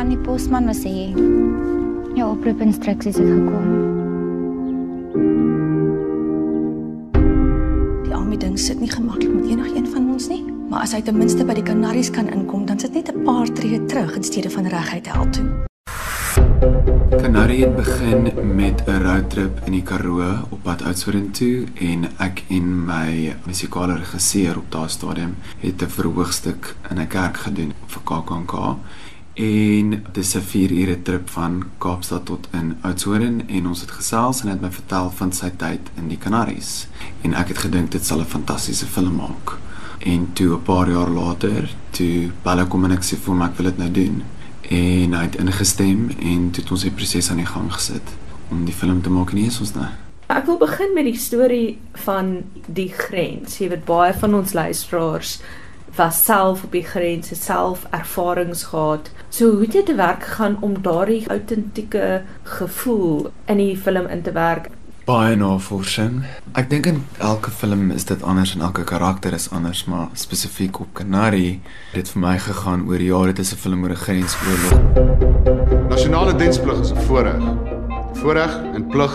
Johan die posman was sê jou oproep instruksies het gekom. Die army ding sit nie gemaklik met enigiemand van ons nie, maar as hy ten minste by die Kanaries kan inkom, dan sit net 'n paar tree terug in steede van reguit hel toe. Kanarie het begin met 'n roadtrip in die Karoo op pad Oudtshoorn toe en ek en my musikale regisseur op daardie stadium het 'n verhoogstuk in 'n kerk gedoen vir KAKNK en dit is 'n 4 ure trip van Kaapstad tot in Oudtshoorn en ons het gesels en het my vertel van sy tyd in die Kanaries. En ek het gedink dit sal 'n fantastiese film maak. En toe 'n paar jaar later toe Bella kom en ek sê vir my ek wil dit nou doen. En hy het ingestem en toe het ons die proses aan die gang gesit om die film te maak. En hier is ons nou. Ek wil begin met die storie van die grens. Jy weet baie van ons luisteraars was self op die grens, het self ervarings gehad. So hoe het dit te werk gegaan om daardie autentieke gevoel in die film in te werk? baie navorsing. Ek dink in elke film is dit anders en elke karakter is anders, maar spesifiek op Canary het dit vir my gegaan oor jare dit is 'n film oor 'n grensoorlog. Nasionale diensplig is 'n voorreg. Voorreg en plig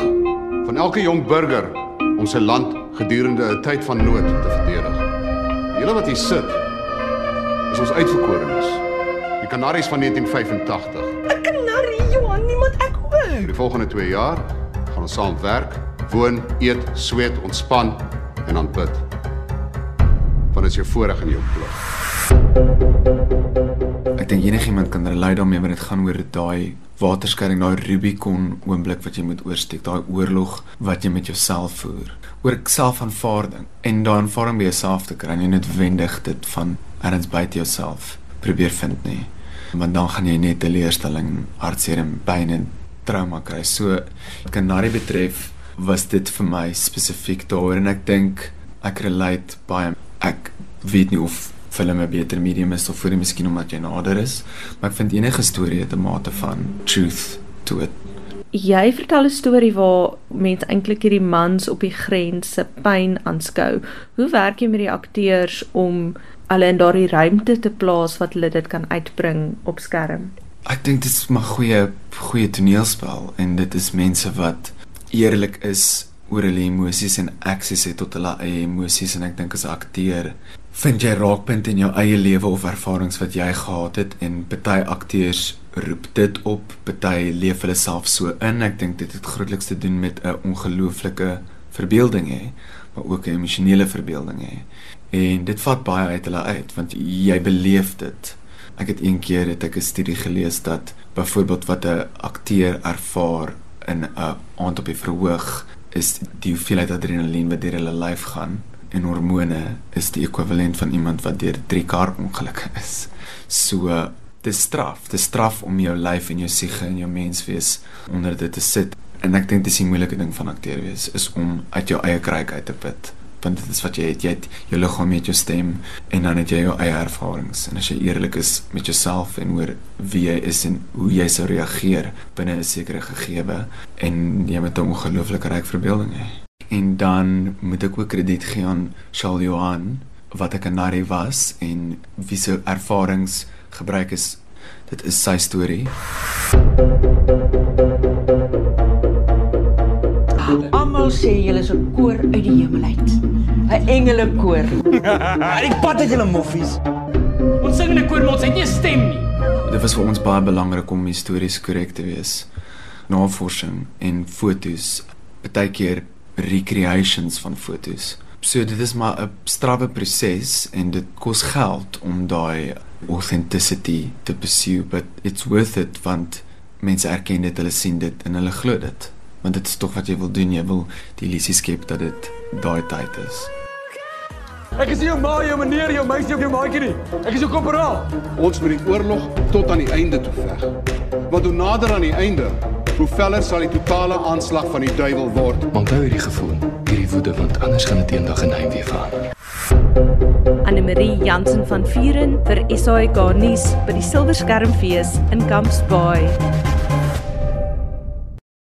van elke jong burger om sy land gedurende 'n tyd van nood te verdedig. Julle wat hier sit, is ons uitverkorenes. Die Kanaries van 1985. 'n Kanarie, Johan, niemand ek hoor. Vir die volgende 2 jaar gaan ons saam werk, woon, eet, sweet, ontspan en dan bid. Want dit is jou voorreg en jou plig. Ek dink enigiemand kan relate daarmee wanneer dit gaan oor daai waterskeiding, daai Rubicon oomblik wat jy moet oorsteek, daai oorlog wat jy met jouself voer. Oor selfaanvaarding en daai aanvaarding by jouself te kry, nie noodwendig dit van ergens buite jouself probeer vind nie. Want dan gaan jy net teleurstelling, hartseer en pyn en trauma kry. So Canary betref was dit vir my spesifiek daaroor en ek dink ek relate baie. Ek weet nie of film 'n beter medium is of vir jy miskien omdat jy nader is, maar ek vind enige storie het 'n mate van truth to it. Jy vertel 'n storie waar mense eintlik hierdie mans op die grens se pyn aanskou. Hoe werk jy met die akteurs om hulle in daardie ruimte te plaas wat hulle dit kan uitbring op skerm? Ek dink dit is maar goeie goeie toneelspel en dit is mense wat eerlik is oor hulle emosies en aksies het tot hulle eie emosies en ek dink as 'n akteur vind jy raakpunte in jou eie lewe of ervarings wat jy gehad het en party akteurs roep dit op, party leef hulle self so in. Ek dink dit het grootliks te doen met 'n ongelooflike verbeelding hê, maar ook 'n emosionele verbeelding hê. En dit vat baie uit hulle uit want jy beleef dit. Ek het een keer het ek 'n studie gelees dat byvoorbeeld wat 'n akteur ervaar in 'n aand op die verhoog is die hoeveelheid adrenalien wat deur hulle lyf gaan en hormone is die ekwivalent van iemand wat deur 3 kar ongelukke is. So dis straf, dis straf om jou lyf en jou siege en jou menswees onder dit te sit. En ek dink dis die moeilike ding van akteur wees is om uit jou eie kruik uit te put. Want dit is wat jy het, jy het jou liggaam met jou stem en dan het jy jou eie ervarings. En as jy eerlik is met jouself en oor wie jy is en hoe jy sou reageer binne 'n sekere gegewe en jy met 'n ongelooflike ryk verbeelding hê. En dan moet ek ook krediet gee aan Charles Johan wat 'n kanarie was en wie se ervarings gebruik is. Dit is sy storie. Almal sê julle is 'n koor uit die hemel uit. 'n Engelekoor. Hy pat dit julle moffies. Ons sing in 'n koor, maar ons het nie 'n stem nie. Dit was vir ons baie belangrik om histories korrek te wees. Navorsing en fotos, baie keer recreations van fotos. So dit is maar 'n strawwe proses en dit kos geld om daai authenticity te pursue, but it's worth it want mense erken dit, hulle sien dit en hulle glo dit. Want dit is tog wat jy wil doen, jy wil die illusie skep dat dit daai tyd is. Ek is nie jou ma, jou meneer, jou meisie of jou maatjie nie. Ek is jou korporaal. Ons moet die oorlog tot aan die einde toe veg. Want hoe nader aan die einde, hoe veller sal die totale aanslag van die duiwel word. Onthou hierdie gevoel, hierdie woede want anders gaan dit eendag in heimwee verander. Anne-Marie Jansen van Vuren vir SAK nuus by die Silverskermfees in Camps Bay.